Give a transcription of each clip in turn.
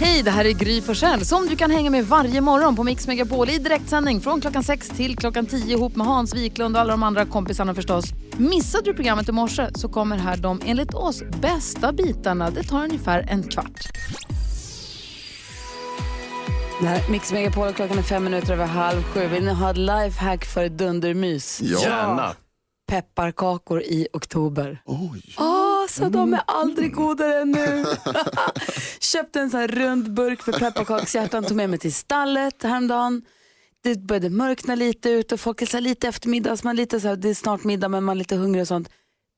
Hej, det här är Gry Forssell som du kan hänga med varje morgon på Mix Megapol i direktsändning från klockan 6 till klockan 10 ihop med Hans Wiklund och alla de andra kompisarna förstås. Missade du programmet i morse så kommer här de enligt oss bästa bitarna. Det tar ungefär en kvart. Det här är Mix Megapol och klockan är fem minuter över halv sju. Vill ni ha ett lifehack för dundermys? Gärna. Pepparkakor i oktober. Oj. Åh, så de är aldrig godare än nu. Köpte en sån här rund burk för pepparkakshjärtan, tog med mig till stallet häromdagen. Det började mörkna lite ut och folk är så här lite eftermiddag, så man lite så här, det är snart middag men man är lite hungrig och sånt.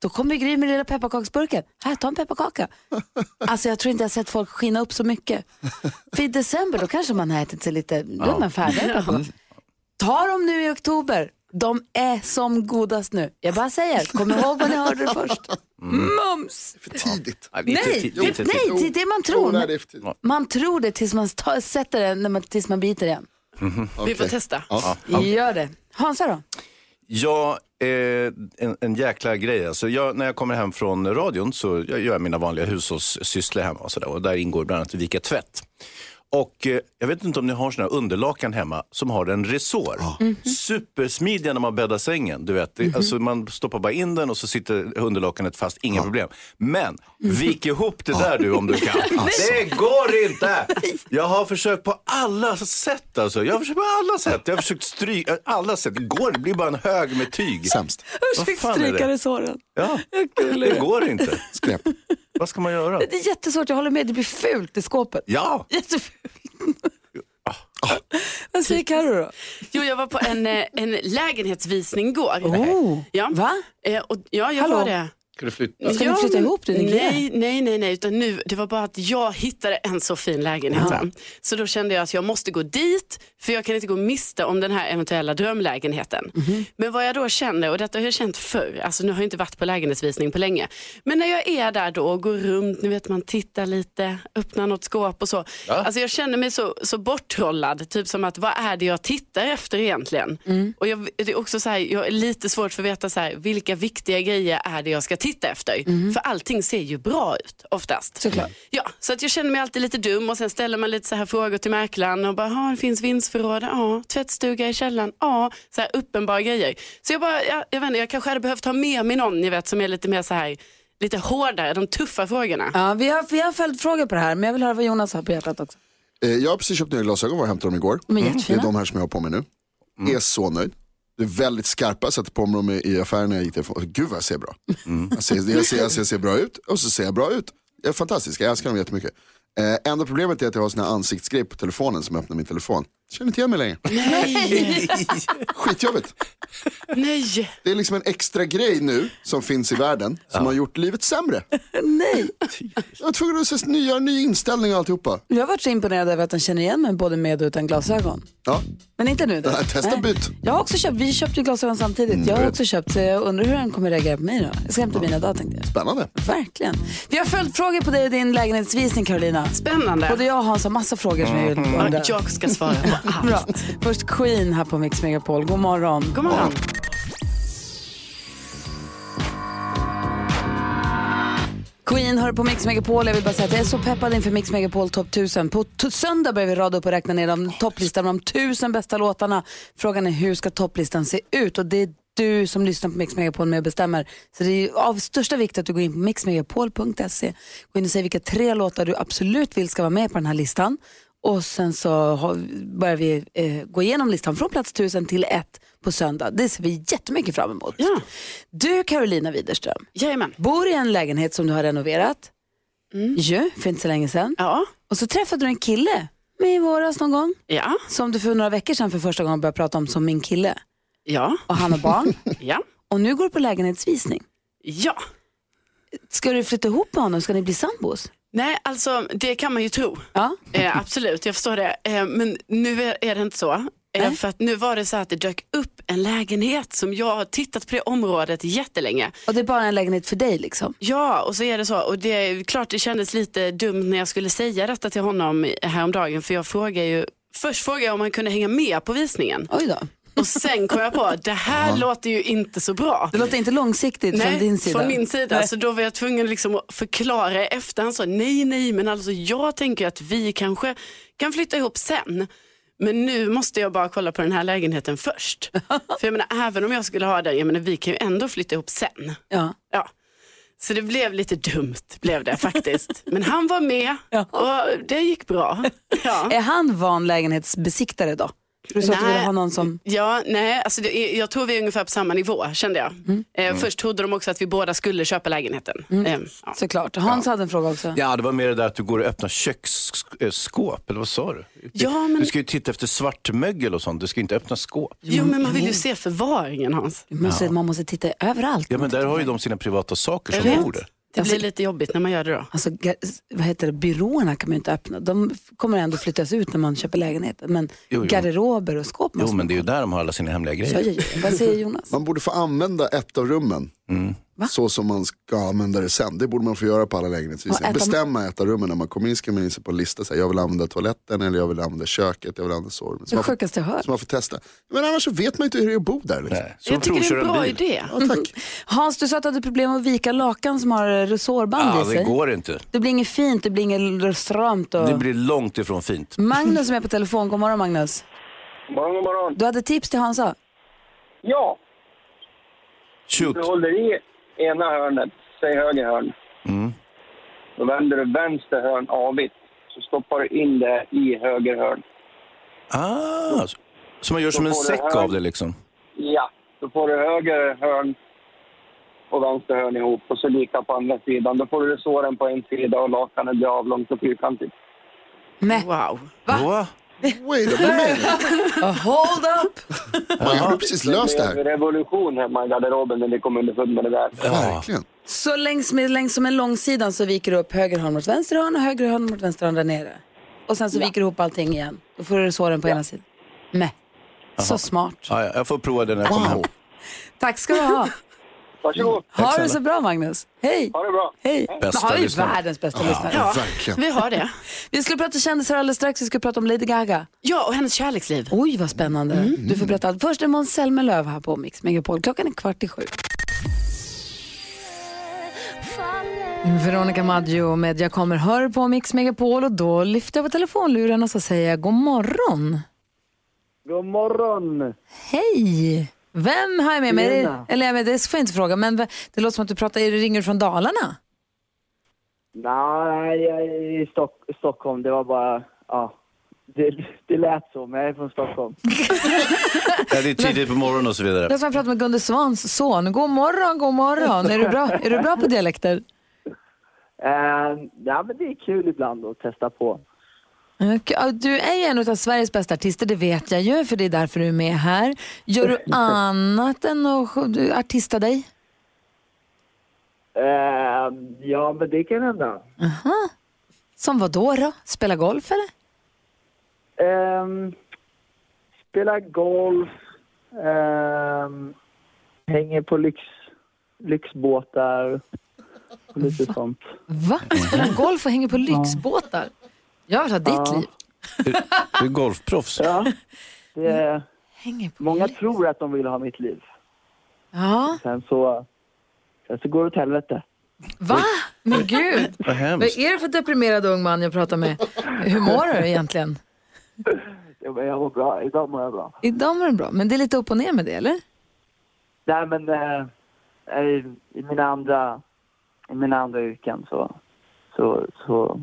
Då kommer Gry med lilla pepparkaksburken. Här, ta en pepparkaka. Alltså jag tror inte jag sett folk skina upp så mycket. För i december då kanske man har ätit sig lite, då är man färdig. Ta dem nu i oktober. De är som godast nu. Jag bara säger, kom ihåg vad ni hörde först. Mums! För tidigt. Nej, lite Nej, tid- det, lite tid. nej, det är det man tror. nej, det är för tidigt. Man tror det tills man tar, sätter det, när man, tills man biter igen. Vi får Okej. testa. Ja. Gör det. Hansa då? Ja, eh, en, en jäkla grej. Alltså jag, när jag kommer hem från radion så jag gör jag mina vanliga hushållssysslor hemma och, så där, och där ingår bland annat att vika tvätt. Och eh, jag vet inte om ni har såna här underlakan hemma som har en resår. Supersmidiga när man bäddar sängen. Du vet. Det, alltså man stoppar bara in den och så sitter underlakanet fast, inga problem. Men vik ihop det där du om du kan. det går inte! Jag har försökt på alla sätt alltså. Jag har försökt på alla sätt. Jag har försökt stryka, alla sätt. Det går, det blir bara en hög med tyg. Sämst. Vad fan är det? såren. Ja, det går inte. Skräp. Vad ska man göra? Det är jättesvårt, jag håller med. Det blir fult i skåpet. Ja, Jättefult. Vad säger Carro då? Jo, jag var på en, eh, en lägenhetsvisning igår. Oh. Ja. Va? Eh, och, ja, jag Hallå? var det. Ska du flytta? Ska ni flytta ihop, din? Nej, nej, nej, nej, utan nu, det var bara att jag hittade en så fin lägenhet. Va? Så då kände jag att jag måste gå dit, för jag kan inte gå miste om den här eventuella drömlägenheten. Mhm. Men vad jag då känner, och detta har jag känt förr, alltså nu har jag inte varit på lägenhetsvisning på länge, men när jag är där då och går runt, ni vet man tittar lite, öppnar något skåp och så. Alltså jag känner mig så, så borttrollad, typ som att vad är det jag tittar efter egentligen? Mm. Och jag, det är också så här, jag är lite svårt för att veta så här, vilka viktiga grejer är det jag ska titta efter? För allting ser ju bra ut oftast. Såklart. Ja, så att jag känner mig alltid lite dum och sen ställer man lite så här frågor till mäklaren och bara, "Ja, det finns vindsförråd, ja, tvättstuga i källaren, ja, så här uppenbara grejer. Så jag bara, jag, jag vet inte, jag kanske hade behövt ha med mig någon, ni vet, som är lite mer så här, lite hårdare, de tuffa frågorna. Ja, vi har, vi har följt frågor på det här, men jag vill höra vad Jonas har på hjärtat också. Eh, Jag har precis köpt nya glasögon och hämtade dem igår. De är Det är de här som jag har på mig nu. Är så nöjd. Det är väldigt skarpa, satte på mig dem i- affären när jag gick därifrån. Gud vad jag ser bra. Jag, ser, jag, ser, jag, ser, jag ser bra ut och så ser jag bra ut. Jag är fantastisk, jag älskar dem jättemycket. Eh, enda problemet är att jag har sån här ansiktsgrej på telefonen som öppnar min telefon. Jag känner inte igen mig längre. Nej, Skitjobbigt. nej. Det är liksom en extra grej nu som finns i världen som har gjort livet sämre. Nej, Jag var tvungen att se, göra en ny inställning och alltihopa. jag har varit så imponerad över att han känner igen mig både med och utan glasögon. Ja, Men inte nu då? Nej, testa byt. Jag har också köpt, vi köpte ju glasögon samtidigt. jag har också köpt, så jag undrar hur han kommer reagera på mig då. Jag ska hämta mina idag tänkte jag. spännande. Verkligen. Vi har följt frågor på dig och din lägenhetsvisning Carolina. Spännande. Både jag och Hans har massa frågor som vi vill undra. Ja, Jag ska svara allt. Bra. Först Queen här på Mix Megapol. God morgon. God morgon. Queen hör på Mix Megapol. Jag vill bara säga att jag är så peppad inför Mix Megapol Top 1000. På söndag börjar vi rada upp och räkna ner de topplistan med de tusen bästa låtarna. Frågan är hur ska topplistan se ut? Och det är du som lyssnar på Mix Megapol med och bestämmer. Så det är av största vikt att du går in på mixmegapol.se. Gå in och säg vilka tre låtar du absolut vill ska vara med på den här listan. Och sen så har, börjar vi eh, gå igenom listan från plats 1000 till 1 på söndag. Det ser vi jättemycket fram emot. Ja. Du Carolina Widerström, Jajamän. bor i en lägenhet som du har renoverat. Ju, för inte så länge sedan. Ja. Och så träffade du en kille med i våras någon gång. Ja. Som du för några veckor sedan för första gången började prata om som min kille. Ja. Och han har barn. Ja. och nu går du på lägenhetsvisning. Ja. Ska du flytta ihop med honom? Ska ni bli sambos? Nej, alltså det kan man ju tro. Ja. Eh, absolut, jag förstår det. Eh, men nu är, är det inte så. Eh, för att nu var det så att det dök upp en lägenhet som jag har tittat på det området jättelänge. Och det är bara en lägenhet för dig liksom? Ja, och så är det så. Och det är klart det kändes lite dumt när jag skulle säga detta till honom häromdagen. För jag frågade ju, först frågade jag om han kunde hänga med på visningen. Oj då. Och sen kom jag på, det här låter ju inte så bra. Det låter inte långsiktigt från din sida. från min sida. Så då var jag tvungen liksom att förklara i efterhand. Så, nej, nej, men alltså jag tänker att vi kanske kan flytta ihop sen. Men nu måste jag bara kolla på den här lägenheten först. För jag menar, även om jag skulle ha den, jag menar, vi kan ju ändå flytta ihop sen. Ja. Ja. Så det blev lite dumt, blev det faktiskt. Men han var med och det gick bra. Ja. Är han van lägenhetsbesiktare då? Du sa att du ville ha någon som... Ja, nej, alltså det, jag tror vi är ungefär på samma nivå kände jag. Eh, Först trodde de också att vi båda skulle köpa lägenheten. Eh, ja. Såklart. Hans hade en fråga också. Ja, det var mer det där att du går och öppnar köksskåp, eller vad sa du? Ja, men- Du ska ju titta efter svartmögel och sånt, du ska inte öppna skåp. Jo, men man vill ju se förvaringen Hans. Du måste, Man måste titta överallt. Ja, men där har ju de sina privata saker som bor där. Det blir lite jobbigt när man gör det då. Alltså, vad heter det, byråerna kan man ju inte öppna. De kommer ändå flyttas ut när man köper lägenheten. Men Jo, jo. garderober och skåp Jo, men det är ju där de har alla sina hemliga grejer. ja, ja. Vad säger Jonas? Man borde få använda ett av rummen. Så som man ska använda det sen. Det borde man få göra på alla lägenhetsvisningar. Bestämma ett av rummen när man kommer in. Ska man in sig på en lista. Så här, jag vill använda toaletten eller jag vill använda köket. Jag vill använda sovrummet. Så Det man sjukaste jag hört. Så man får testa. Men annars så vet man inte hur det är att bo där. Liksom. Nej. Jag tycker det är en bra bil. idé. Ja, tack. Hans, du sa att du hade problem att vika lakan som har resårband Ja, i sig. det går inte. Det blir inget fint, det blir inget stramt. Och... Det blir långt ifrån fint. Magnus som är på telefon, god morgon Magnus. Morgon, god morgon. Du hade tips till Hansa? Ja, Shoot. du håller i ena hörnet, säg höger hörn. Mm. Då vänder du vänster hörn avigt. Så stoppar du in det i höger hörn. Ah, så- så man gör som en säck hög- av det liksom. Ja, då får du höger hörn och vänster hörn ihop och så lika på andra sidan. Då får du såren på en sida och lakanet blir avlångt och fyrkantigt. Nej. Wow. Va? Wait a minute. hold up! Man har precis löst det Det blev här. revolution hemma i garderoben när vi kom underfund med det där. Verkligen. Så längs med, längs som en långsida så viker du upp höger hörn mot vänster hörn och höger hörn mot vänster hörn där nere. Och sen så viker du ihop allting igen. Då får du såren på ena sidan. Nej. Så smart. Ja, ja, jag får prova det när jag kommer hem. Wow. Tack ska du ha. Varsågod, Ha det så bra Magnus. Hej. ha det bra. Hej. Bästa har vi lyssnare. världens bästa lyssnare. Ja, verkligen. vi har det. Vi skulle prata kändisar alldeles strax. Vi ska prata om Lady Gaga. Ja, och hennes kärleksliv. Oj, vad spännande. Du får berätta allt. Först är Måns Zelmerlöw här på Mix Megapol. Klockan är kvart i sju. Veronica Maggio med Jag kommer hör på Mix Megapol och då lyfter jag på telefonluren och så säger jag god morgon. God morgon! Hej! Vem har jag med mig? Tjena. Eller jag vet, det får jag inte fråga, men det låter som att du pratar, är du ringer från Dalarna? Nej, jag är i Stock Stockholm. Det var bara... Ja, det, det lät så, men jag är från Stockholm. Ja, det är tidigt på morgonen och så Det vidare. som att jag pratar med Gunde Svans son. God morgon, god morgon. Är du bra, är du bra på dialekter? Uh, ja, men det är kul ibland att testa på. Ja, Du är ju en av Sveriges bästa artister, det vet jag ju, för det är därför du är med här. Gör du annat än att artista dig? Eh, ja, men det kan hända. Som vad då, då? Spela golf eller? Ehm, spela golf, ehm, hänger på lyx, lyxbåtar och lite sånt. Va? Spela golf och hänger på lyxbåtar? Jag vill ha ditt liv. Du är golfproffs. Ja, det, Hänger på många lyx. tror att de vill ha mitt liv. Ja, Sen så, sen så går det åt helvete. va? Men gud. Vad Vad hemskt. är det för deprimerad ung man jag pratar med? Hur mår du egentligen? Ja, men Jag mår bra, idag mår jag bra. Idag mår du bra, men det är lite upp och ner med det, eller? Nej men eh, i, i mina andra, i mina andra yrken så, så, så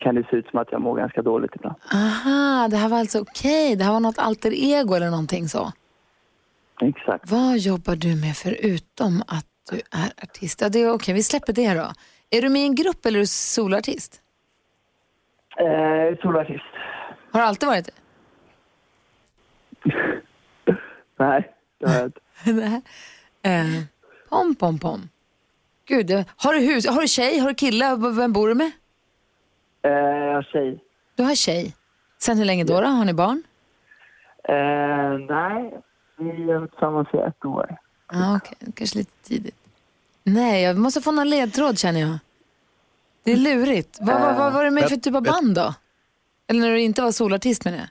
kan det se ut som att jag mår ganska dåligt ibland. Aha, det här var alltså okej. Det här var något alter ego eller någonting så. Exakt. Vad jobbar du med förutom att du är artist? Ja, det är okej, vi släpper det då. Är du med i en grupp eller är du solartist? Eh, solartist. Har du alltid varit det? Nej, det har jag inte. Eh, pom, pom, pom. Gud, har du hus? Har du tjej? Har du kille? Vem bor du med? Eh, jag har tjej. Du har tjej. Sen hur länge då? då? Har ni barn? Eh, nej, vi varit tillsammans i ett år. Ja, okej. Kanske lite tidigt. Nej, jag måste få någon ledtråd känner jag. Det är lurigt. Vad, vad, vad var det med för typ av band då? Eller när du inte var solartist med det?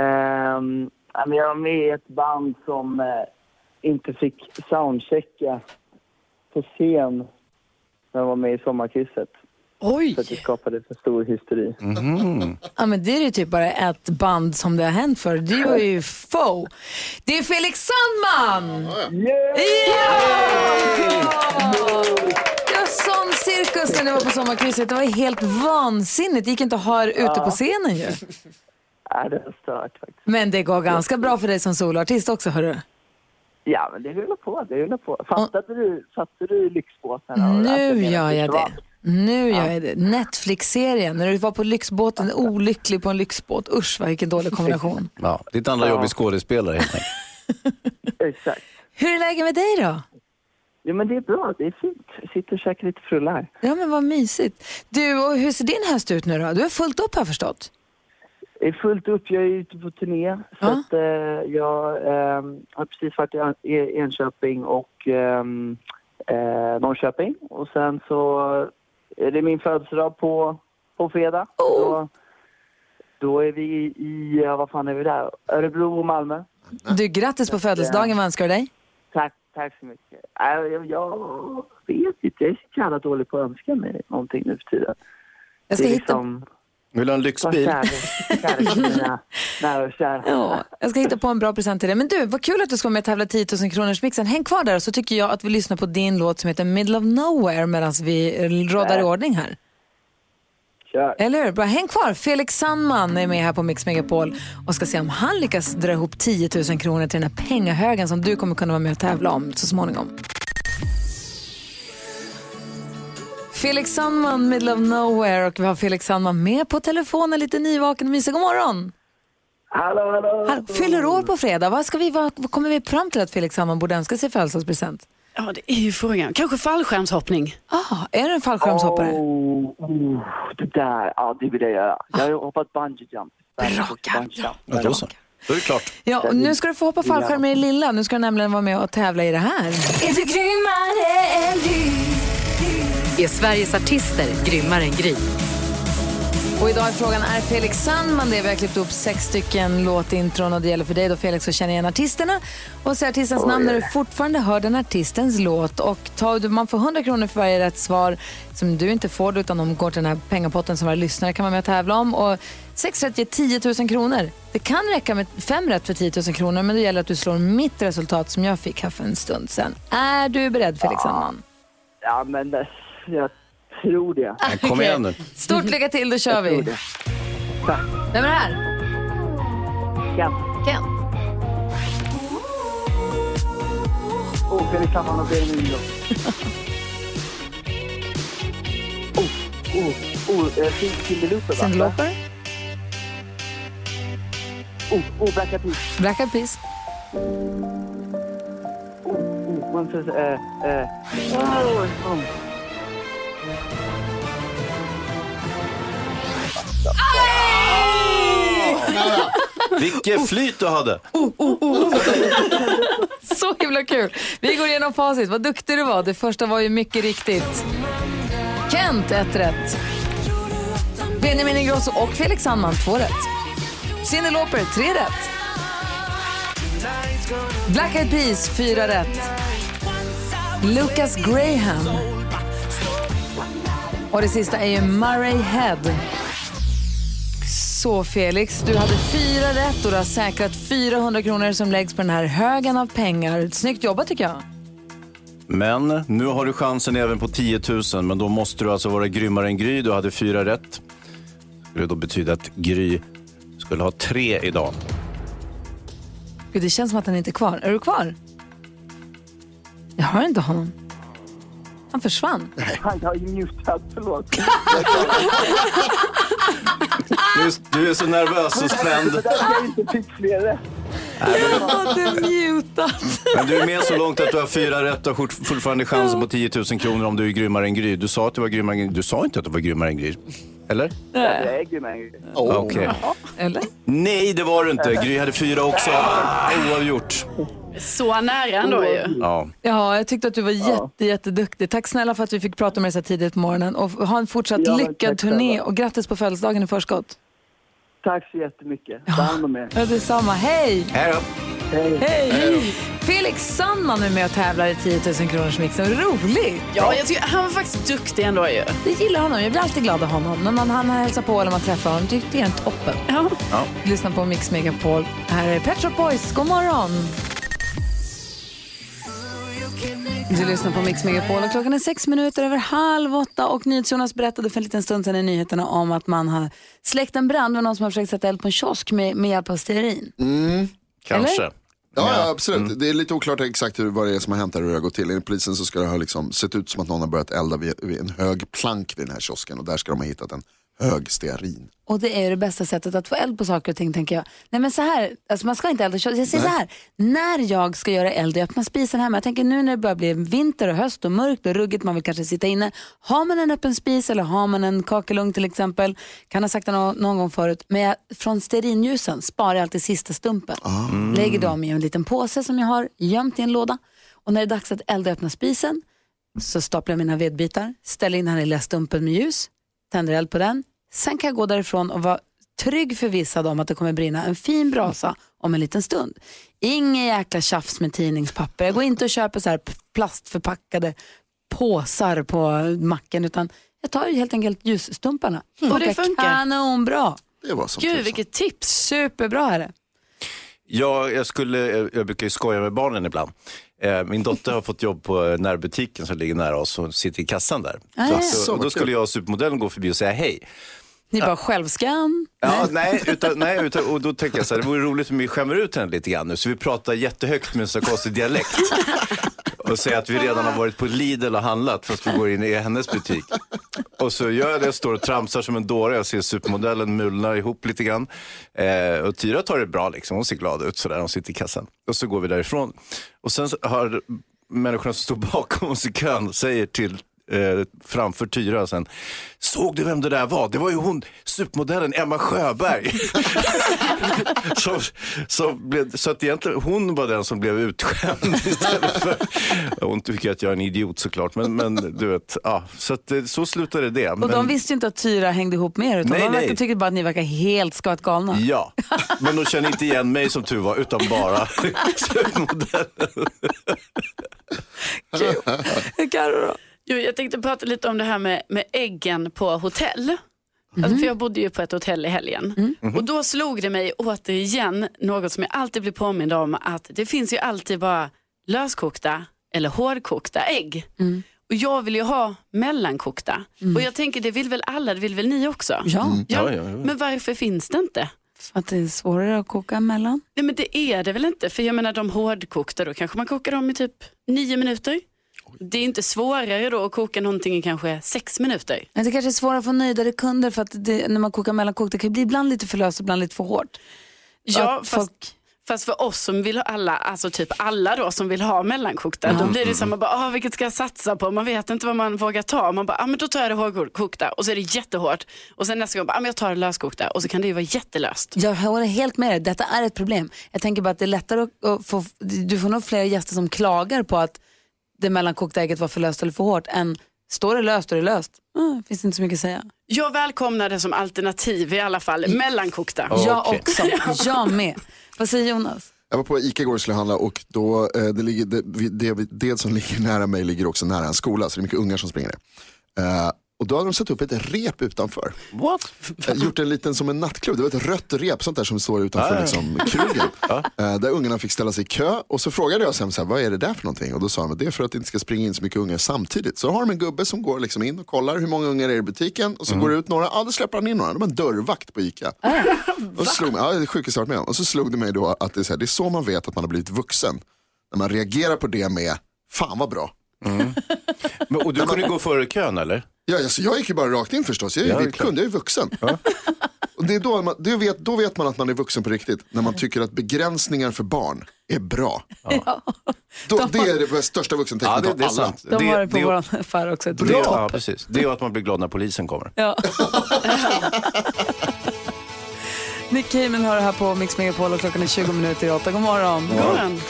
Ehm, Ja, men jag var med i ett band som eh, inte fick soundchecka på scen när de var med i Sommarkrysset. Oj! För att det skapade för stor hysteri. Ja, men det är ju typ bara ett band som det har hänt för. Det var ju Fo. Det är Felix Sandman! Ja! Det var sån cirkus när ni var på sommarkrysset. Det var helt vansinnigt. Det gick inte att höra ute på scenen ju. Ja, det var stört faktiskt. Men det går ganska bra för dig som soloartist också, hörru. Ja, men det rullar på. Det rullar på. Fattade du, fattade du lyxbåtarna? Nu gör jag det. Nu gör jag det. Netflix-serien, när du var på lyxbåten, olycklig på en lyxbåt. Usch, vad vilken dålig kombination. Ja, ditt andra jobb är skådespelare helt enkelt. Exakt. Hur är läget med dig då? Jo, men det är bra. Det är fint. Jag sitter och käkar lite frullar. Ja, men vad mysigt. Du, och hur ser din höst ut nu då? Du har fullt upp har jag förstått. Det är fullt upp. Jag är ute på turné. Så Ja. att, eh, jag eh, har precis varit i En- i Enköping och ehm, eh, Norrköping. Och sen så är det min födelsedag på, på fredag. Oh. Då, då är vi i, ja, vad fan är vi där? Örebro och Malmö. Du, grattis på födelsedagen, vad önskar du dig? Tack, tack så mycket. Äh, Jag, jag vet inte, jag är så jävla dålig på att önska mig någonting nu för tiden. Jag ska det är hitta... liksom, Vill du ha en lyxbil? nära och kära. Ja, jag ska hitta på en bra present till dig. Men du, vad kul att du ska vara med och tävla 10 000 kronors mixen. Häng kvar där så tycker jag att vi lyssnar på din låt som heter Middle of Nowhere medan vi råddar i ordning här. Kör. Eller hur? Bra, häng kvar. Felix Sandman är med här på Mix Megapol och ska se om han lyckas dra ihop 10 000 kronor till den här pengahögen som du kommer kunna vara med och tävla om så småningom. Felix Sandman, Middle of Nowhere och vi har Felix Sandman med på telefonen, lite nyvaken och mysig. God morgon! Hallå, hallå. Hallå, fyller år på fredag. Vad, ska vi, vad, vad kommer vi fram till att Felix Sandman borde önska sig i födelsedagspresent? Ja, det är ju frågan. Kanske fallskärmshoppning. Ah, är du en fallskärmshoppare? Oh, oh, det där, ja det vill jag göra. Jag har hoppat bungee jump. Bra. Ja, då så. Då är det klart. Ja, och nu ska du få hoppa fallskärm med det lilla. Nu ska du nämligen vara med och tävla i det här. Är Sveriges artister grymmare än Gry? Och idag är frågan, är Felix Sandman det? Vi har klippt upp sex stycken låtintron och det gäller för dig då Felix att känna igen artisterna och säga artistens namn när du fortfarande hör den artistens låt. Och ta, man får 100 kronor för varje rätt svar som du inte får utan de går till den här pengapotten som våra lyssnare kan vara med och tävla om. Och sex rätt ger 10 000 kronor. Det kan räcka med fem rätt för 10 000 kronor men det gäller att du slår mitt resultat som jag fick här för en stund sedan. Är du beredd Felix Sandman? Ja men det, jag tror det. Nej, Kom igen nu. Stort lycka till, då kör vi. Vem är det här? Ken. Ken. Oh, Felix Sandman och. Oh, oh, oh, eh, Cyndi Lauper va? Cyndi Lauper. Oh, oh, Black Eyed Peas. Black Eyed Peas. Oh, oh, vänta, eh, eh. Oh, oh. Vilket flyt du hade. Så himla kul. Vi går igenom facit. Vad duktig du var. Det första var ju mycket riktigt. Kent, ett rätt. Benjamin Ingrosso och Felix Sandman, två rätt. Cyndi Lauper, tre rätt. Black Eyed Peas, fyra rätt. Lucas Graham. Och det sista är ju Murray Head. Så Felix, du hade fyra rätt och du har säkrat 400 kronor som läggs på den här högen av pengar. Snyggt jobbat tycker jag. Men nu har du chansen även på 10 000, men då måste du alltså vara grymmare än Gry. Du hade fyra rätt. Det skulle då betyda att Gry skulle ha tre idag. Gud, det känns som att han inte är kvar. Är du kvar? Jag hör inte honom. Han försvann. Fan, jag är ju mutad, förlåt. Du, du är så nervös och spänd. Det där jag inte fick fler rätt. Är mutad. Men du är med så långt att du har fyra rätt. Har fort- fortfarande chansen på 10 000 kronor om du är grymmare än Gry. Du sa att du var grymmare än Gry. Du sa inte att du var grymmare än Gry. Eller? Jag är grym en Okej. Eller? Nej, det var du inte. Gry hade fyra också. Oavgjort. Så nära ändå ju. Ja. Ja, jag tyckte att du var jätte, jätteduktig. Tack snälla för att vi fick prata med dig så här tidigt på morgonen. Och ha en fortsatt Ja, lyckad tack turné och grattis på födelsedagen i förskott. Tack så jättemycket. Ta hand om er. Ja, detsamma. Hej! Hej då. Hej. Hej! Felix Sandman är med och tävlar i 10 000 kronors mixen. Roligt! Ja, jag tycker han var faktiskt duktig ändå ju. Jag gillar honom. Jag blir alltid glad av honom. När man, han hälsar på eller man träffar honom. Det det är en toppen. Ja. Lyssna på Mix Megapol. Här är Pet Shop Boys. God morgon! Du lyssnar på Mix Megapol och klockan är sex minuter över halv åtta och NyhetsJonas berättade för en liten stund sedan i nyheterna om att man har släckt en brand. Var någon som har försökt sätta eld på en kiosk med, med hjälp av stearin. Kanske. Eller? Ja, ja absolut. Det är lite oklart exakt hur, vad det är som har hänt här och hur det har gått till. Enligt polisen så ska det ha liksom sett ut som att någon har börjat elda vid, vid en hög plank vid den här kiosken och där ska de ha hittat en hög stearin. Och det är ju det bästa sättet att få eld på saker och ting tänker jag. Nej men så här, alltså man ska inte elda kött. Jag säger så här, när jag ska göra eld och öppna spisen hemma, jag tänker nu när det börjar bli vinter och höst och mörkt och ruggigt, man vill kanske sitta inne. Har man en öppen spis eller har man en kakelugn till exempel, kan ha sagt det någon, någon gång förut, men jag, från stearinljusen sparar jag alltid sista stumpen. Lägger dem i en liten påse som jag har gömt i en låda. Och när det är dags att elda och öppna spisen så staplar jag mina vedbitar, ställer in den här lilla stumpen med ljus, tänder eld på den. Sen kan jag gå därifrån och vara trygg förvissad om att det kommer brinna en fin brasa om en liten stund. Ingen jäkla tjafs med tidningspapper. Jag går inte och köper så här plastförpackade påsar på macken utan jag tar ju helt enkelt ljusstumparna. Och det funkar? Kanonbra. Det var som Gud, tusan. vilket tips. Superbra är det. Ja, jag, skulle, jag, jag brukar ju skoja med barnen ibland. Eh, min dotter har fått jobb på närbutiken som ligger nära oss och sitter i kassan där. Ah, så, så, och då skulle jag och supermodellen gå förbi och säga hej. Ni bara självskan. Ja, nej, utan, nej utan, och då tänkte jag så här, det vore roligt om vi skämmer ut henne lite grann nu. Så vi pratar jättehögt med en konstig dialekt. Och säger att vi redan har varit på Lidl och handlat fast vi går in i hennes butik. Och så gör jag det, står och tramsar som en dåre. Jag ser supermodellen mulna ihop lite grann. Eh, och Tyra tar det bra, liksom. hon ser glad ut sådär, hon sitter i kassan. Och så går vi därifrån. Och sen har människorna som står bakom oss i kön säger till eh, framför Tyra sen. Såg du vem det där var? Det var ju hon, supermodellen Emma Sjöberg. så, så, blev, så att egentligen hon var den som blev utskämd istället för... Hon tycker att jag är en idiot såklart, men, men du vet, ja, så, att, eh, så slutade det. Och men, de visste ju inte att Tyra hängde ihop med er utan Nej, de nej. tyckte bara att ni verkar helt skavat galna. Ja, men de känner inte igen mig som tur var, utan bara supermodellen. Carro då? Jo, jag tänkte prata lite om det här med, med äggen på hotell. Alltså, för jag bodde ju på ett hotell i helgen. Och då slog det mig återigen, något som jag alltid blir påmind om, att det finns ju alltid bara löskokta eller hårdkokta ägg. Och jag vill ju ha mellankokta. Och jag tänker det vill väl alla, det vill väl ni också? Ja, Ja, ja, ja. Men varför finns det inte? för att det är svårare att koka emellan. Nej men det är det väl inte, för jag menar de hårdkokta då kanske man kokar dem i typ nio minuter. Det är inte svårare då att koka någonting i kanske sex minuter. Men det kanske är svårare att få nöjdare kunder för att det, när man kokar mellankokt det kan bli ibland lite för löst och ibland lite för hårt. Ja, fast, folk- fast för oss som vill ha alla, alltså typ alla då som vill ha mellankokta, då blir det som att bara, ah, vilket ska jag satsa på? Man vet inte vad man vågar ta. Man bara, ah, men då tar jag det hårdkokta och så är det jättehårt. Och sen nästa gång, bara, ah, men jag tar det löskokta och så kan det ju vara jättelöst. Jag håller helt med dig, detta är ett problem. Jag tänker bara att det är lättare att, att få, du får nog fler gäster som klagar på att det mellankokta ägget var för löst eller för hårt än står det löst och det är löst. Mm, finns inte så mycket att säga. Jag välkomnar det som alternativ i alla fall, mellankokta. Jag Okej. också, jag med. Vad säger Jonas? Jag var på Ica igår och skulle handla och då, eh, det, ligger, det, det, det som ligger nära mig ligger också nära en skola så det är mycket ungar som springer där. Eh, och då hade de satt upp ett rep utanför. What? Eh, gjort en liten som en nattklubb, det var ett rött rep sånt där som står utanför Ah, liksom, krogen. Eh, där ungarna fick ställa sig i kö och så frågade jag sen så här, vad är det där för någonting? Och då sa de det är för att det inte ska springa in så mycket ungar samtidigt. Så har de en gubbe som går liksom in och kollar hur många ungar är i butiken och så går det ut några, ja då släpper han in några. De har en dörrvakt på Ica. och så slog mig, ja, det är sjukaste jag med om. Och så slog det mig då att det är, så här, det är så man vet att man har blivit vuxen. När man reagerar på det med, fan vad bra. Men, och du kunde gå före kön eller? Ja, alltså, jag gick ju bara rakt in förstås, jag är ju Ja, det är vitt klart. kund, jag är vuxen. Och det är då, man, det vet, då vet man att man är vuxen på riktigt, när man tycker att begränsningar för barn är bra. Då, det är det största vuxentecknet Ja, det, av det är alla. sant. De har det på det, vår affär också. det, ja, precis. det är att man blir glad när polisen kommer. Ja. Nick Cayman har det här på Mix Megapol och klockan är 20 minuter i åtta. God morgon. God morgon.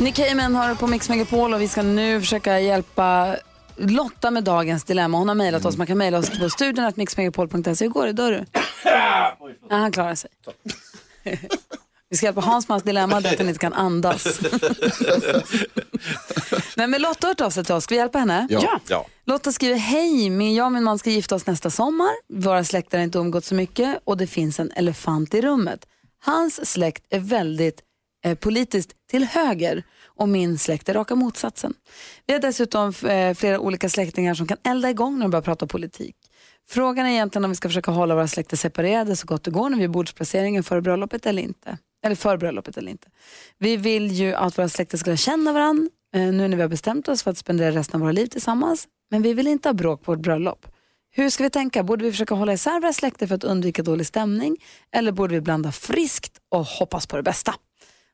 Nick Cayman har på Mix Megapol och vi ska nu försöka hjälpa Lotta med dagens dilemma. Hon har mejlat oss. Man kan mejla oss på studion att mixmegapol.se. Hur går det? Dör du? Ja, han klarar sig. Vi ska hjälpa Hans med hans dilemma, det är att han inte kan andas. Nej, men Lotta har hört av sig till oss. Ska vi hjälpa henne? Ja. Ja. Lotta skriver, hej, min, jag och min man ska gifta oss nästa sommar. Våra släkter har inte umgått så mycket och det finns en elefant i rummet. Hans släkt är väldigt eh, politiskt till höger och min släkt är raka motsatsen. Vi har dessutom eh, flera olika släktingar som kan elda igång när de börjar prata politik. Frågan är egentligen om vi ska försöka hålla våra släkter separerade så gott det går när vi är bordsplaceringen före bröllopet eller inte. Eller för bröllopet eller inte. Vi vill ju att våra släkter ska lära känna varandra eh, nu när vi har bestämt oss för att spendera resten av våra liv tillsammans. Men vi vill inte ha bråk på vårt bröllop. Hur ska vi tänka? Borde vi försöka hålla isär våra släkter för att undvika dålig stämning? Eller borde vi blanda friskt och hoppas på det bästa?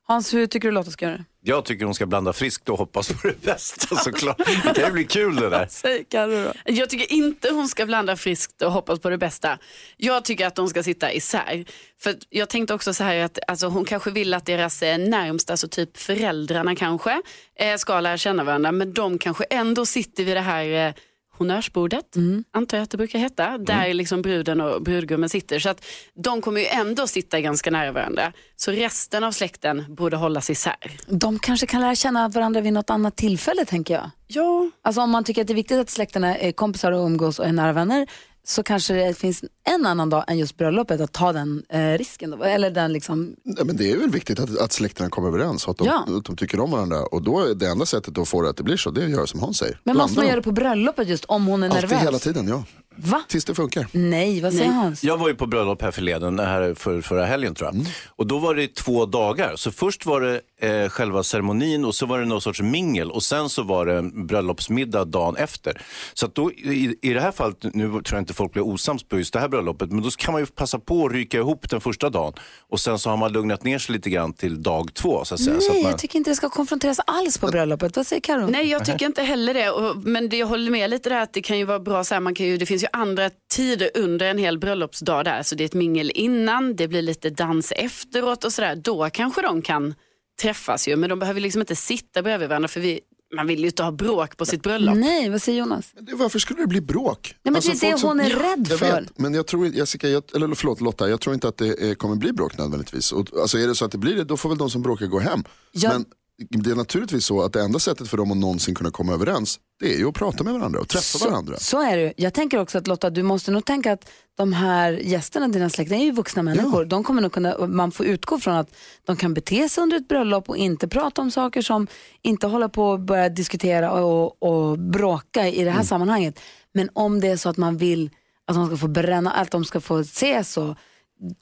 Hans, hur tycker du Lotta ska göra? Jag tycker hon ska blanda friskt och hoppas på det bästa såklart. Det kan ju bli kul det där. Säg Carro då. Jag tycker inte hon ska blanda friskt och hoppas på det bästa. Jag tycker att de ska sitta isär. För jag tänkte också så här att alltså, hon kanske vill att deras eh, närmsta, alltså typ föräldrarna kanske, eh, ska lära känna varandra. Men de kanske ändå sitter vid det här honnörsbordet, antar jag att det brukar heta, där liksom bruden och brudgummen sitter. Så att de kommer ju ändå sitta ganska nära varandra. Så resten av släkten borde hållas isär. De kanske kan lära känna varandra vid något annat tillfälle tänker jag. Ja, Alltså om man tycker att det är viktigt att släkterna är kompisar och umgås och är nära vänner så kanske det finns en annan dag än just bröllopet att ta den eh, risken. Då. Eller den liksom, Nej, men det är väl viktigt att, att släkterna kommer överens och att de, Ja. att de tycker om varandra. Och då det enda sättet att få det att det blir så, det är att göra som Hans säger. men måste man göra det på bröllopet just om hon är Alltid nervös? hela tiden, ja. Va? Tills det funkar. Nej, vad säger Nej. Hans? Jag var ju på bröllop här förleden, här för, förra helgen tror jag. Och då var det två dagar. Så först var det eh, själva ceremonin och så var det någon sorts mingel och sen så var det bröllopsmiddag dagen efter. Så att då, i, i det här fallet, nu tror jag inte folk blir osams på just det här bröllopet, men då kan man ju passa på att ryka ihop den första dagen och sen så har man lugnat ner sig lite grann till dag två. Så att säga. så Nej, att man... jag tycker inte det ska konfronteras alls på bröllopet. Vad säger Karo? Nej, jag tycker inte heller det. Och, men det, jag håller med lite där att det kan ju vara bra så här, man kan ju, det finns ju andra tider under en hel bröllopsdag där. Så det är ett mingel innan, det blir lite dans efteråt och sådär. Då kanske de kan träffas ju, men de behöver liksom inte sitta bredvid varandra för vi, man vill ju inte ha bråk på sitt bröllop. Nej, vad säger Jonas? Men det, varför skulle det bli bråk? Nej, men det är det hon är rädd jag för. Vet, men jag tror inte- Jessica, jag, eller förlåt Lotta, jag tror inte att det eh, kommer bli bråk nödvändigtvis. Och, alltså är det så att det blir det, då får väl de som bråkar gå hem. Ja. Men det är naturligtvis så att det enda sättet för dem att någonsin kunna komma överens, det är ju att prata med varandra och träffa varandra. Så är det. Jag tänker också att Lotta, du måste nog tänka att de här gästerna, dina släktingar, är ju vuxna människor. De kommer nog kunna, man får utgå från att de kan bete sig under ett bröllop och inte prata om saker som inte hålla på och börja diskutera och, och bråka i det här sammanhanget. Men om det är så att man vill att de ska få bränna, att de ska få ses och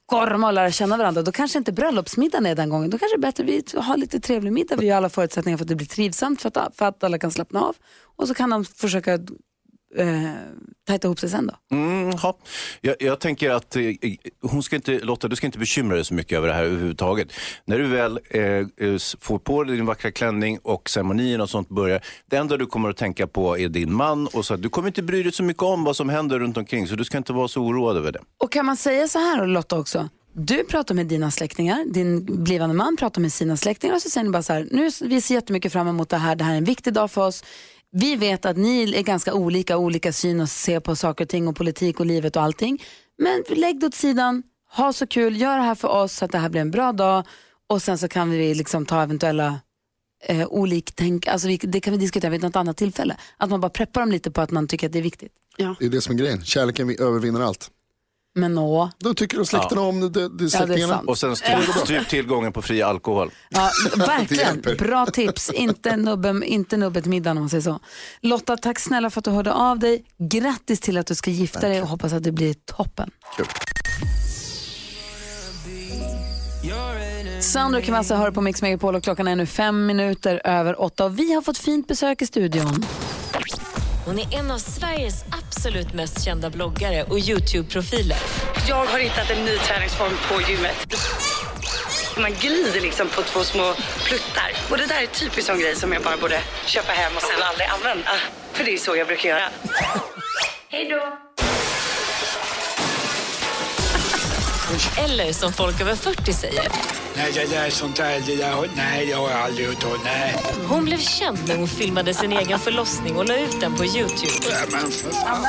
gorma och lära känna varandra, då kanske inte bröllopsmiddagen är den gången. Då kanske det är bättre att vi har lite trevlig middag. Vi har alla förutsättningar för att det blir trivsamt, för att, för att alla kan slappna av. Och så kan de försöka eh, tajta ihop sig sen då. Mm, ja. jag, jag tänker att eh, hon ska inte, Lotta, du ska inte bekymra dig så mycket över det här överhuvudtaget. När du väl eh, eh, får på dig din vackra klänning och ceremonin och sånt börjar, det enda du kommer att tänka på är din man och så. Du kommer inte bry dig så mycket om vad som händer runt omkring, så du ska inte vara så oroad över det. Och kan man säga så här Lotta också, du pratar med dina släktingar, din blivande man pratar med sina släktingar och så säger ni bara så här, nu vi ser jättemycket fram emot det här, det här är en viktig dag för oss. Vi vet att ni är ganska olika, olika syn och ser på saker och ting och politik och livet och allting. Men lägg det åt sidan, ha så kul, gör det här för oss så att det här blir en bra dag och sen så kan vi liksom ta eventuella eh, oliktänk, alltså vi, det kan vi diskutera vid något annat tillfälle. Att man bara preppar dem lite på att man tycker att det är viktigt. Det är det som är grejen, kärleken vi- övervinner allt. Men åh, Då tycker de släkterna om det, det, det släktingarna. sant. Och sen stryp, stryp tillgången på fri alkohol. Ja, Det verkligen. Bra tips. Inte, nubben, inte nubbet middagen om man säger så. Lotta, tack snälla för att du hörde av dig. Grattis till att du ska gifta dig och hoppas att det blir toppen. Kul. Sandro kan alltså höra på Mix Megapol och klockan är nu fem minuter över åtta och vi har fått fint besök i studion. Hon är en av Sveriges absolut mest kända bloggare och Youtube-profiler. Jag har hittat en ny träningsform på gymmet. Man glider liksom på två små pluttar. Och det där är typiskt sån grej som jag bara borde köpa hem och sen aldrig använda. För det är så jag brukar göra. Hej då! Eller som folk över 40 säger. Nej, det där är sånt där, det där, nej, det har jag aldrig hört Nej. Hon blev känd när hon filmade sin egen förlossning och la ut den på Youtube. Ja, men för fan.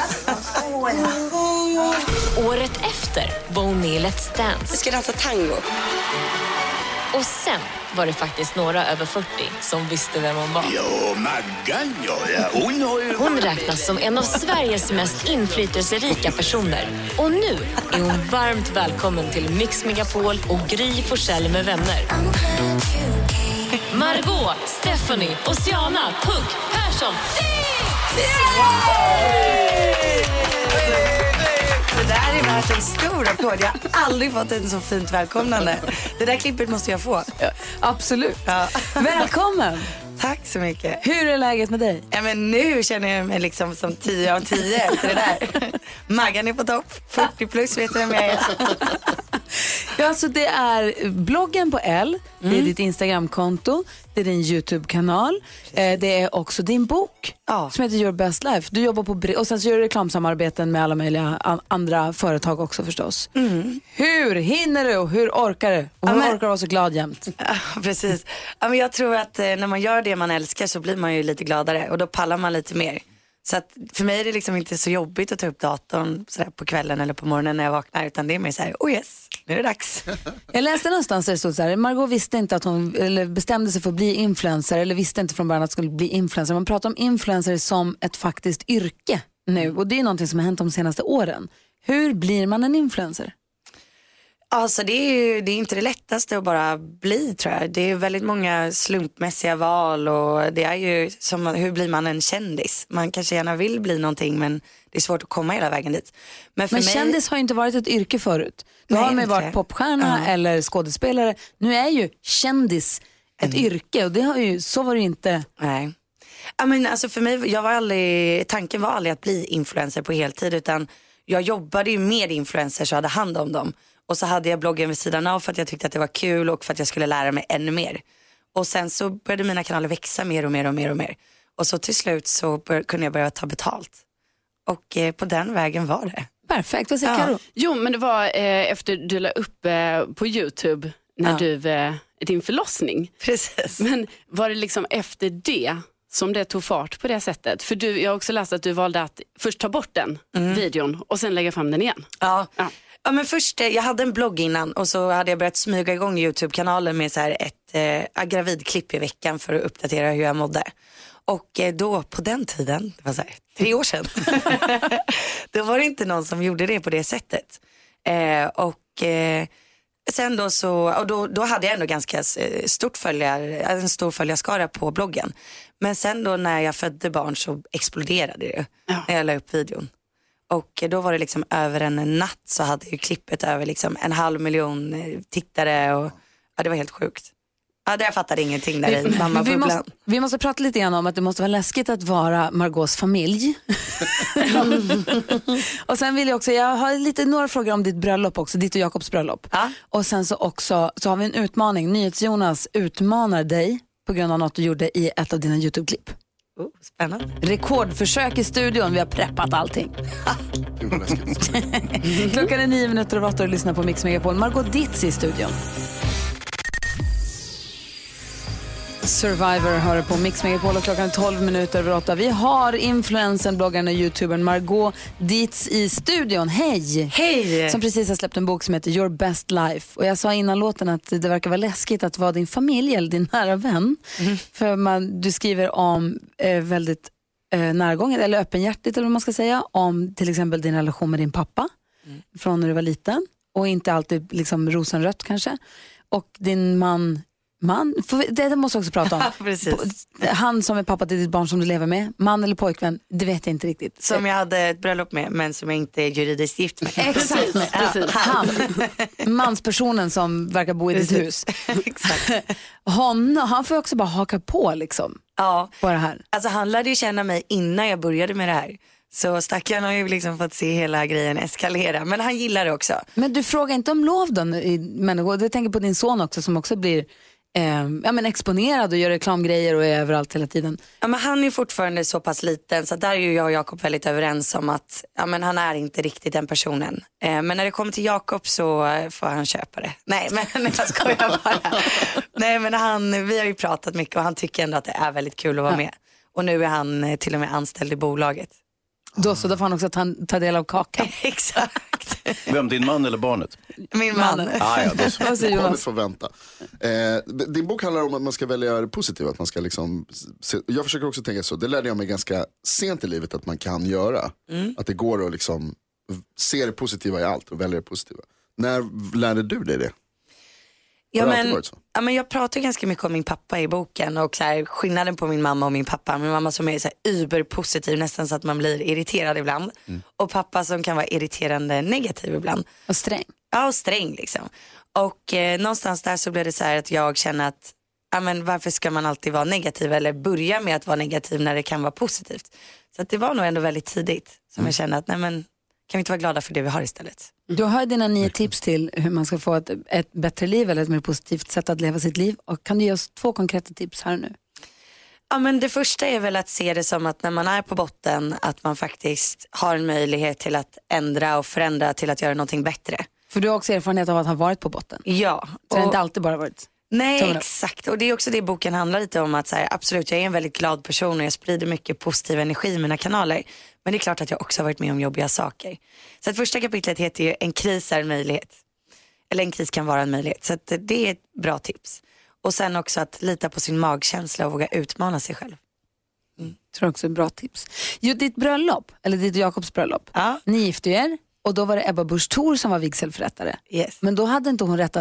Året efter var hon med i Let's Dance. Jag ska dansa tango. Och sen var det faktiskt några över 40 som visste vem hon var. Ja, Maggan, ja, ja. Hon har ju... Hon räknas som en av Sveriges mest inflytelserika personer. Och nu är hon varmt välkommen till Mix Megapol och Gry Forssell med vänner. Margot, Stephanie, Oceana, Pugh, Persson, Det där är värt en stor applåd. Jag har aldrig fått ett så fint välkomnande. Det där klippet måste jag få. Absolut. Ja. Välkommen! Tack så mycket. Hur är läget med dig? Ja, men nu känner jag mig liksom som 10 av 10 efter det där. Maggan är på topp. 40 plus vet du vem jag är. Ja, alltså det är bloggen på L, det är Mm. ditt Instagramkonto, det är din YouTube-kanal, eh, det är också din bok Ja. som heter Your Best Life. Du jobbar på och sen så gör du reklamsamarbeten med alla möjliga an- andra företag också förstås. Hur hinner du och hur orkar du? Och hur Mm. men- orkar du vara så glad jämt? Ja, precis. Ja, men jag tror att eh, när man gör det man älskar så blir man ju lite gladare och då pallar man lite mer. Så att för mig är det liksom inte så jobbigt att ta upp datorn sådär på kvällen eller på morgonen när jag vaknar utan det är mer så här, oh yes, nu är det dags. Jag läste någonstans där det stod så här, Margot visste inte att hon eller bestämde sig för att bli influencer eller visste inte från början att hon skulle bli influencer. Man pratar om influencer som ett faktiskt yrke nu och det är någonting som har hänt de senaste åren. Hur blir man en influencer? Alltså det är ju det är inte det lättaste att bara bli tror jag. Det är väldigt många slumpmässiga val och det är ju som hur blir man en kändis? Man kanske gärna vill bli någonting men det är svårt att komma hela vägen dit. Men, Men mig, kändis har ju inte varit ett yrke förut. Då Nej, har man ju varit popstjärna Ja. eller skådespelare. Nu är ju kändis ett Mm. yrke och det har ju, så var det ju inte. Nej. Ja, men alltså för mig, jag var aldrig, tanken var aldrig att bli influencer på heltid utan jag jobbade ju med influencers och hade hand om dem. Och så hade jag bloggen vid sidan av för att jag tyckte att det var kul och för att jag skulle lära mig ännu mer. Och sen så började mina kanaler växa mer och mer och mer och mer. Och så till slut så bör, kunde jag börja ta betalt. Och eh, på den vägen var det. Perfekt, vad säger Ja. Karo? Jo, men det var eh, efter du la upp eh, på YouTube när Ja. du, eh, din förlossning. Precis. Men var det liksom efter det som det tog fart på det sättet? För du, jag har också läst att du valde att först ta bort den videon och sen lägga fram den igen. Ja. Ja. Ja. men först, eh, jag hade en blogg innan och så hade jag börjat smyga igång YouTube-kanalen med så här ett eh, gravidklipp i veckan för att uppdatera hur jag mådde. Och eh, då på den tiden, det var så här, tre år sedan, då var det inte någon som gjorde det på det sättet. Eh, och eh, sen då så, och då, då hade jag ändå ganska eh, stort följar, en stor följarskara på bloggen. Men sen då när jag födde barn så exploderade det Ja. när jag la upp videon. Och då var det liksom över en natt så hade ju klippet över liksom en halv miljon eh, tittare och ja, det var helt sjukt. Ja, det jag fattade ingenting där i vi, mammabubblan. måste, vi måste prata lite grann om att det måste vara läskigt att vara Margaux familj. och sen vill jag också, jag har lite några frågor om ditt bröllop också, ditt och Jakobs bröllop. Ja. Och sen så också så har vi en utmaning, NyhetsJonas utmanar dig på grund av något du gjorde i ett av dina YouTube-klipp. Oh, spännande. Rekordförsök i studion, vi har preppat allting. Gud vad läskigt. Klockan är nio minuter över åtta och lyssnar på Mix Megapol. Margot Ditz i studion. Survivor hör på Mix Megapol och klockan är 12 minuter över åtta. Vi har influensen, bloggaren och youtubern Margot Dietz i studion. Hej! Hej! Som precis har släppt en bok som heter Your Best Life. Och jag sa innan låten att det verkar vara läskigt att vara din familj eller din nära vän. För man, du skriver om eh, väldigt eh, närgånget eller öppenhjärtigt eller vad man ska säga. Om till exempel din relation med din pappa från när du var liten. Och inte alltid liksom rosenrött kanske. Och din man Man, det måste vi också prata om. Han som är pappa till ditt barn som du lever med, man eller pojkvän, det vet jag inte riktigt. Som jag hade ett bröllop med men som jag inte är juridiskt gift med. Exakt, precis. Han, manspersonen som verkar bo i ditt hus. Exakt. Hon, han får också bara haka på liksom. Ja, på det här. alltså han lärde ju känna mig innan jag började med det här. Så stackaren har ju liksom fått se hela grejen eskalera. Men han gillar det också. Men du frågar inte om lov då? i- jag tänker på din son också som också blir eh, ja, men exponerad och gör reklamgrejer och är överallt hela tiden. Ja, men han är fortfarande så pass liten så där är jag och Jakob väldigt överens om att ja, men han är inte riktigt den personen. Eh, men när det kommer till Jakob så får han köpa det. Nej men jag skojar bara. Nej men han, vi har ju pratat mycket och han tycker ändå att det är väldigt kul att vara med. Och nu är han eh, till och med anställd i bolaget. Då, så då får han också ta, ta del av kakan. Exakt. Vem, din man eller barnet? Min man. Ah, ja, då så. Vad säger Barnet Jonas? får vänta. Eh, din bok handlar om att man ska välja det positiva. Att man ska liksom, se, jag försöker också tänka så, det lärde jag mig ganska sent i livet att man kan göra. Att det går att liksom se det positiva i allt och välja det positiva. När lärde du dig det? Ja, Har det alltid men, varit så? ja, men jag pratar ganska mycket om min pappa i boken och så här, skillnaden på min mamma och min pappa. Min mamma som är så här, überpositiv nästan så att man blir irriterad ibland. Och pappa som kan vara irriterande negativ ibland. Och sträng. Ja och sträng liksom. Och eh, någonstans där så blev det så här att jag känner att ja, men varför ska man alltid vara negativ eller börja med att vara negativ när det kan vara positivt. Så att det var nog ändå väldigt tidigt som jag kände att nej men kan vi inte vara glada för det vi har istället. Du har dina nio tips till hur man ska få ett, ett bättre liv eller ett mer positivt sätt att leva sitt liv. Och kan du ge oss två konkreta tips här och nu? Ja, men det första är väl att se det som att när man är på botten att man faktiskt har en möjlighet till att ändra och förändra till att göra någonting bättre. För du har också erfarenhet av att ha varit på botten. Ja. Så det har inte alltid bara varit Nej exakt och det är också det boken handlar lite om att så här, absolut jag är en väldigt glad person och jag sprider mycket positiv energi i mina kanaler. Men det är klart att jag också har varit med om jobbiga saker. Så att första kapitlet heter ju en kris är en möjlighet. Eller en kris kan vara en möjlighet. Så att det är ett bra tips. Och sen också att lita på sin magkänsla och våga utmana sig själv. tror jag också är bra tips. Jo, ditt bröllop, eller ditt Jakobs bröllop, Ja. ni gifte er och då var det Ebba Busch Thor som var vigselförrättare. Yes. Men då hade inte hon rätt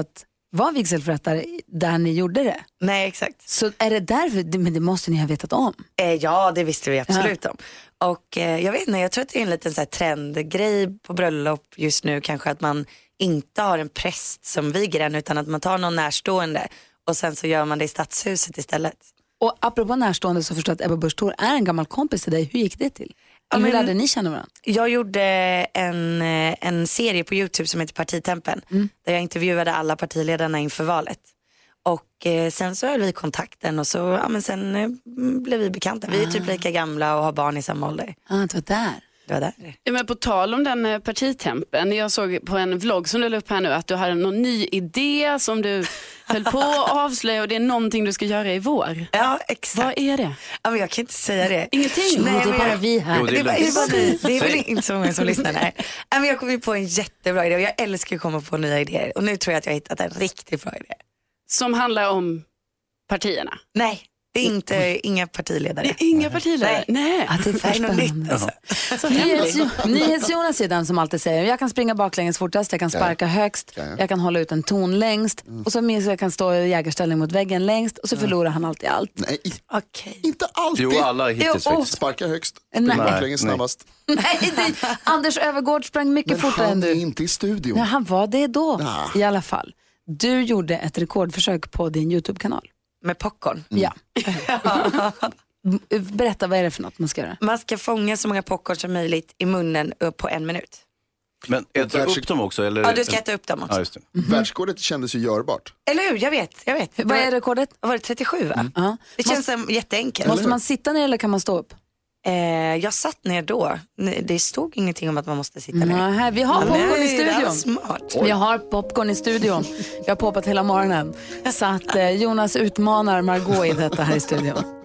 vara vigselförrättare där ni gjorde det. Nej exakt. Så är det därför, men det måste ni ha vetat om. Eh, ja, det visste vi absolut om. Och eh, jag vet inte, jag tror att det är en liten så här trendgrej på bröllop just nu kanske att man inte har en präst som viger en utan att man tar någon närstående och sen så gör man det i stadshuset istället. Och apropå närstående så förstår jag att Ebba Busch är en gammal kompis till dig. Hur gick det till? Ja, Eller hur men- lärde ni känna varandra? Jag gjorde en, eh, en serie på YouTube som heter Partitempen där jag intervjuade alla partiledarna inför valet. Och eh, sen så höll vi kontakten och så, ja men sen eh, blev vi bekanta. Vi är typ lika gamla och har barn i samma ålder. Ah, det var där. Var där. Ja, men på tal om den eh, partitempen, jag såg på en vlogg som du la upp här nu att du hade någon ny idé som du höll på att avslöja och det är någonting du ska göra i vår. Ja exakt. Vad är det? Ja, men jag kan inte säga det. Ingenting? Jo, det är bara vi här. Jo, Det är, det är, bara det är väl inte så många som lyssnar. Nej. Nej, men jag kom ju på en jättebra idé och jag älskar att komma på nya idéer. Och nu tror jag att jag har hittat en riktigt bra idé. Som handlar om partierna. Nej, det är inte, inga partiledare. Det är inga partiledare? Nej. Det är Det är spännande. Nyhets. NyhetsJonas är den som alltid säger jag kan springa baklänges fortast, jag kan sparka högst, Ja, ja. jag kan hålla ut en ton längst och så minns jag kan stå i jägarställning mot väggen längst och så förlorar han alltid allt. Nej, Okej. inte alltid. Jo, alla hittills Jo, faktiskt. Sparka högst, Nej. springa Nej, baklänges nej. snabbast. Nej, det, Anders Övergård sprang mycket Men fortare än han är du. inte i studion. Ja, han var det då Ah. i alla fall. Du gjorde ett rekordförsök på din YouTube-kanal. Med popcorn. Ja. Berätta, vad är det för något man ska göra? Man ska fånga så många popcorn som möjligt i munnen upp på en minut. Men äter du upp dem också? Eller? Ja, du ska äta upp dem också. Ja, just det. Världsrekordet kändes ju görbart. Eller hur? Jag vet. Jag vet. Vad är rekordet? Var det 37 va? Ja. Det känns som jätteenkelt. Måste man sitta ner eller kan man stå upp? Eh, jag satt ner då. Det stod ingenting om att man måste sitta ner. Nej, vi har popcorn i Nej, var studion. smart. Vi har popcorn i studion. Vi har poppat hela morgonen. Så att eh, Jonas utmanar Margot i detta här i studion.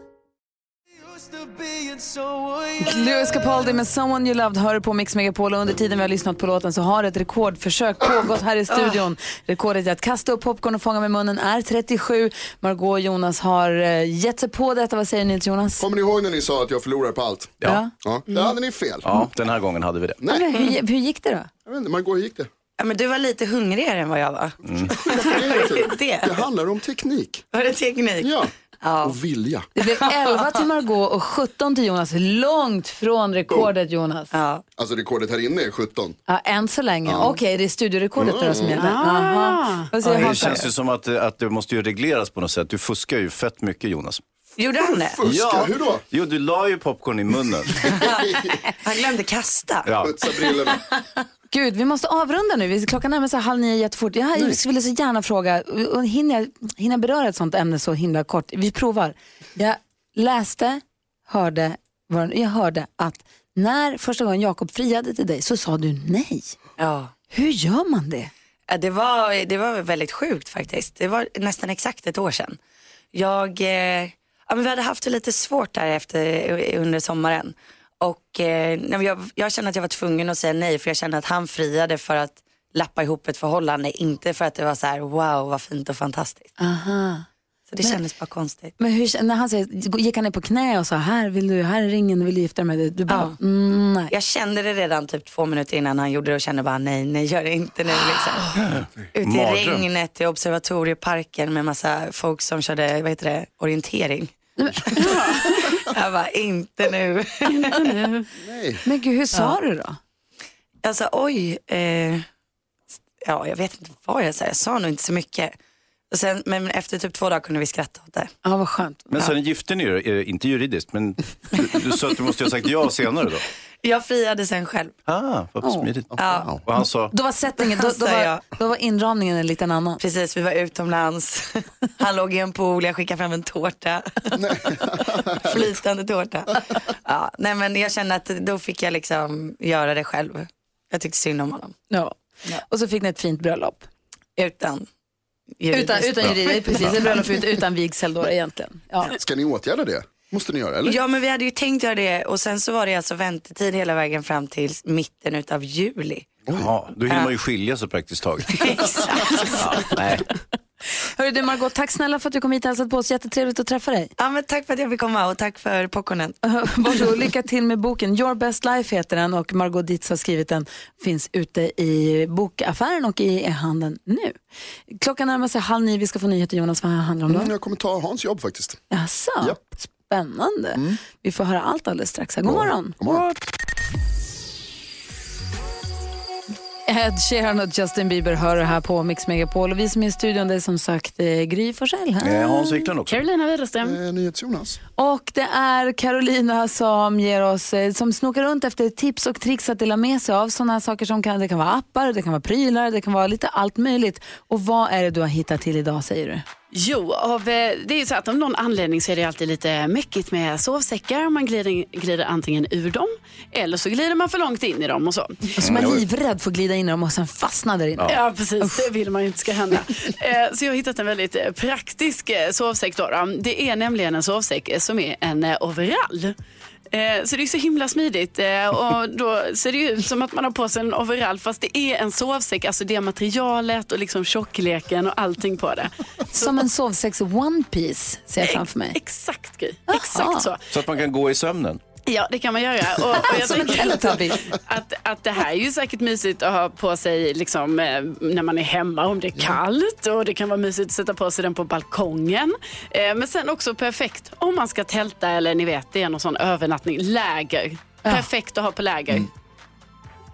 Louis Capaldi med Someone You Loved hör på Mix Megapol och under tiden vi har lyssnat på låten så har ett rekordförsök pågått här i studion. Rekordet i att kasta upp popcorn och fånga med munnen är 37. Margot och Jonas har eh, gett sig på detta. Vad säger ni till Jonas? Kommer ni ihåg när ni sa att jag förlorar på allt? Ja. Ja, där hade ni fel. Ja, den här gången hade vi det. Men Nej, Hur, hur gick det då? jag vet inte, Margot, hur gick det? Ja, men du var lite hungrigare än vad jag var. Det Det. handlar om teknik. Var det teknik? Ja, Ja. och vilja. Det blev 11 till Margot och 17 till Jonas. Långt från rekordet Jonas. Ja. Alltså rekordet här inne är 17. Ja, än så länge. Okej, det är studiorekordet då som gäller. Aha. Säger Det känns ju som att, att det måste ju regleras på något sätt. Du fuskar ju fett mycket Jonas. Gjorde han det? Fuska, hur då? Jo, du la ju popcorn i munnen. Han glömde kasta. Ja. Putsa brillorna. Gud, vi måste avrunda nu. Vi- Klockan närmar sig halv nio jättefort. Jag, jag skulle så gärna fråga, och hinner jag hinner beröra ett sånt ämne så himla kort? Vi provar. Jag läste, hörde, jag hörde att när första gången Jakob friade till dig så sa du nej. Ja. Hur gör man det? Det, var, det var väldigt sjukt faktiskt. Det var nästan exakt ett år sedan. Jag, eh, ja, men vi hade haft det lite svårt där efter, under sommaren. Och eh, jag, jag kände att jag var tvungen att säga nej för jag kände att han friade för att lappa ihop ett förhållande. Inte för att det var så här wow vad fint och fantastiskt. Aha. Så det Men- kändes bara konstigt. Men hur, när han säger, gick han ner på knä och sa här, vill du, här är ringen, vill du gifta dig med dig? Du bara, mm, nej. Jag kände det redan typ två minuter innan han gjorde det och kände bara nej, nej gör det inte nu liksom. Ute i regnet i observatorieparken med massa folk som körde, vad heter det, orientering. jag bara inte nu. Men gud, hur sa du då? Jag sa oj, eh, ja jag vet inte vad jag sa, jag sa nog inte så mycket. Och sen, men efter typ två dagar kunde vi skratta åt det. Ja, vad skönt. Men sen gifte ni er, eh, inte juridiskt, men du, du sa att du måste ha sagt ja senare då? Jag friade sen själv. Ah, vad smidigt. Ja. Och han sa, Då var settingen, då, då, var, då var inramningen en liten annan. Precis, vi var utomlands. Han låg i en pool, jag skickade fram en tårta. Flytande tårta. Ja, nej men jag kände att då fick jag liksom göra det själv. Jag tyckte synd om honom. Ja. Och så fick ni ett fint bröllop. Utan Utan, utan juridik, precis. Ett bröllop utan vigsel då egentligen. Ja. Ska ni åtgärda det? Måste ni göra eller? Ja men vi hade ju tänkt göra det och sen så var det alltså väntetid hela vägen fram till mitten utav juli. ja, då hinner man ju skilja sig praktiskt taget. Ja, nej. Hörru du Margot, tack snälla för att du kom hit och hälsade på oss. Jättetrevligt att träffa dig. Ja men tack för att jag fick komma och tack för popcornen. Varsågod, lycka till med boken. Your Best Life heter den och Margot Dietz har skrivit den. Finns ute i bokaffären och i e-handeln nu. Klockan närmar sig halv nio. Vi ska få nyheter Jonas. Vad handlar det om då? Mm, jag kommer ta Hans jobb faktiskt. Jaså? Ja. Spännande. Vi får höra allt alldeles strax. här. God morgon. God morgon. Ed Sheeran och Justin Bieber hör här på Mix Megapol. Och vi som är i studion det är som sagt eh, Gry Forssell. Eh, Hans Wiklund också. Carolina Widerström. Eh, NyhetsJonas. Och det är Carolina som ger oss, eh, som snokar runt efter tips och tricks att dela med sig av sådana saker som kan, det kan vara appar, det kan vara prylar, det kan vara lite allt möjligt. Och vad är det du har hittat till idag säger du? Jo, av, eh, det är ju så att av någon anledning så är det alltid lite mäckigt med sovsäckar. Man glider, glider antingen ur dem eller så glider man för långt in i dem och så. Och så är man livrädd för att glida in i dem och sen fastna där inne. Ja, precis. Det vill man ju inte ska hända. Eh, Så jag har hittat en väldigt eh, praktisk sovsäck. Då. Det är nämligen en sovsäck som är en overall. Eh, Så det är så himla smidigt eh, och då ser det ut som att man har på sig en overall fast det är en sovsäck, alltså det materialet och liksom tjockleken och allting på det. Som en sovsäcks one piece ser jag framför mig. Exakt Gry, exakt så. Så att man kan gå i sömnen. Ja, det kan man göra. Och, och jag Som en Teletubby. att, att det här är ju säkert mysigt att ha på sig liksom, eh, när man är hemma om det är kallt. Och Det kan vara mysigt att sätta på sig den på balkongen. Eh, men sen också perfekt om man ska tälta eller ni vet, det är någon sån övernattning. Läger. Perfekt att ha på läger.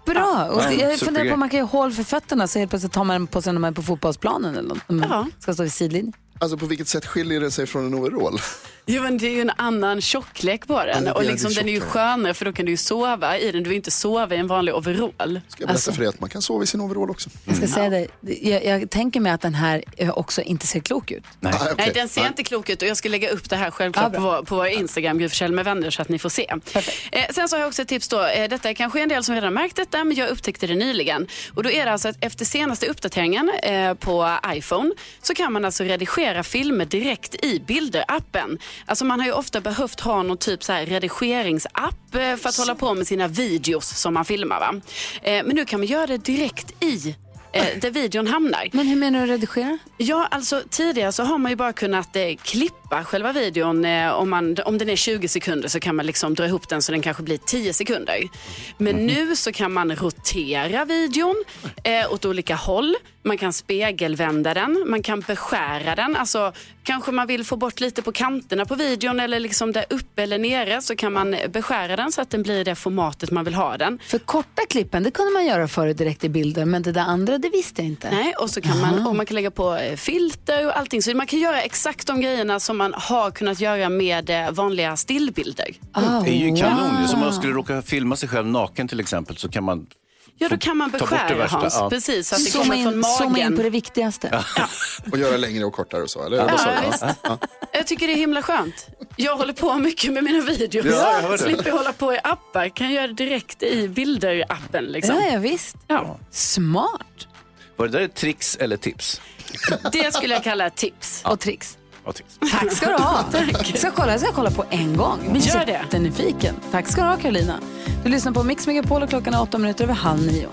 Bra! Och Ja, jag funderar på om man kan göra hål för fötterna så helt plötsligt tar man på sig när man är på fotbollsplanen eller något. Man Ja. ska stå vid sidlinjen. Alltså på vilket sätt skiljer det sig från en overall? Jo, men det är ju en annan tjocklek på Ja, den. är och liksom, den är ju skönare för då kan du ju sova i den. Du vill inte sova i en vanlig overall. Ska jag berätta Alltså. för dig att man kan sova i sin overall också. Jag ska säga dig, jag, jag tänker mig att den här eh, också inte ser klok ut. Nej. Ah, okej. Nej, den ser Nej. inte klok ut och jag ska lägga upp det här självklart Ja, på, vår, på vår Instagram, Forssell med vänner, så att ni får se. Eh, sen så har jag också ett tips då. Eh, detta är kanske en del som redan märkt detta, men jag upptäckte det nyligen. Och då är det alltså att efter senaste uppdateringen eh, på iPhone så kan man alltså redigera filmer direkt i Bilder-appen. Alltså man har ju ofta behövt ha någon typ så här redigeringsapp eh, för att hålla på med sina videos som man filmar. Va? Eh, men nu kan man göra det direkt i eh, där videon hamnar. Men hur menar du redigera? Ja, alltså tidigare så har man ju bara kunnat eh, klippa själva videon. Eh, om, man, om den är 20 sekunder så kan man liksom dra ihop den så den kanske blir 10 sekunder. Men nu så kan man rotera videon eh, åt olika håll. Man kan spegelvända den, man kan beskära den. Alltså, kanske man vill få bort lite på kanterna på videon eller liksom där uppe eller nere så kan man beskära den så att den blir det formatet man vill ha den. För korta klippen, det kunde man göra förut direkt i bilder, men det där andra, det visste jag inte. Nej, och så kan man, och man kan lägga på eh, filter och allting. Så man kan göra exakt de grejerna som man har kunnat göra med eh, vanliga stillbilder. Ah, Det är ju kanon. wow. Som om man skulle råka filma sig själv naken till exempel så kan man Ja, då kan man beskära värsta, Hans. ja. Precis, så att det Zooma kommer från in, zooma in magen. på det viktigaste. Och göra längre och kortare och så, eller? Ja. Ja. Jag tycker det är himla skönt. Jag håller på mycket med mina videos. Ja, jag. Slipper hålla på i appar. Kan göra det direkt i bilder-appen. Liksom. Ja, ja, visst. Ja. Smart. Var det där ett trix eller tips? Det skulle jag kalla tips. Och tricks. Ja, trix. Tack ska du ha. Jag ska kolla, jag ska kolla på en gång. Jag blir Gör det. jättenyfiken. Tack ska du ha Carolina. Du lyssnar på Mix Megapol och klockan är åtta minuter över halv nio.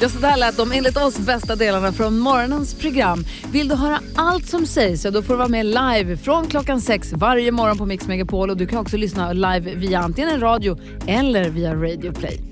Ja, så där lät de enligt oss bästa delarna från morgonens program. Vill du höra allt som sägs så då får du vara med live från klockan sex varje morgon på Mix Megapol. Och du kan också lyssna live via antingen en radio eller via Radio Play.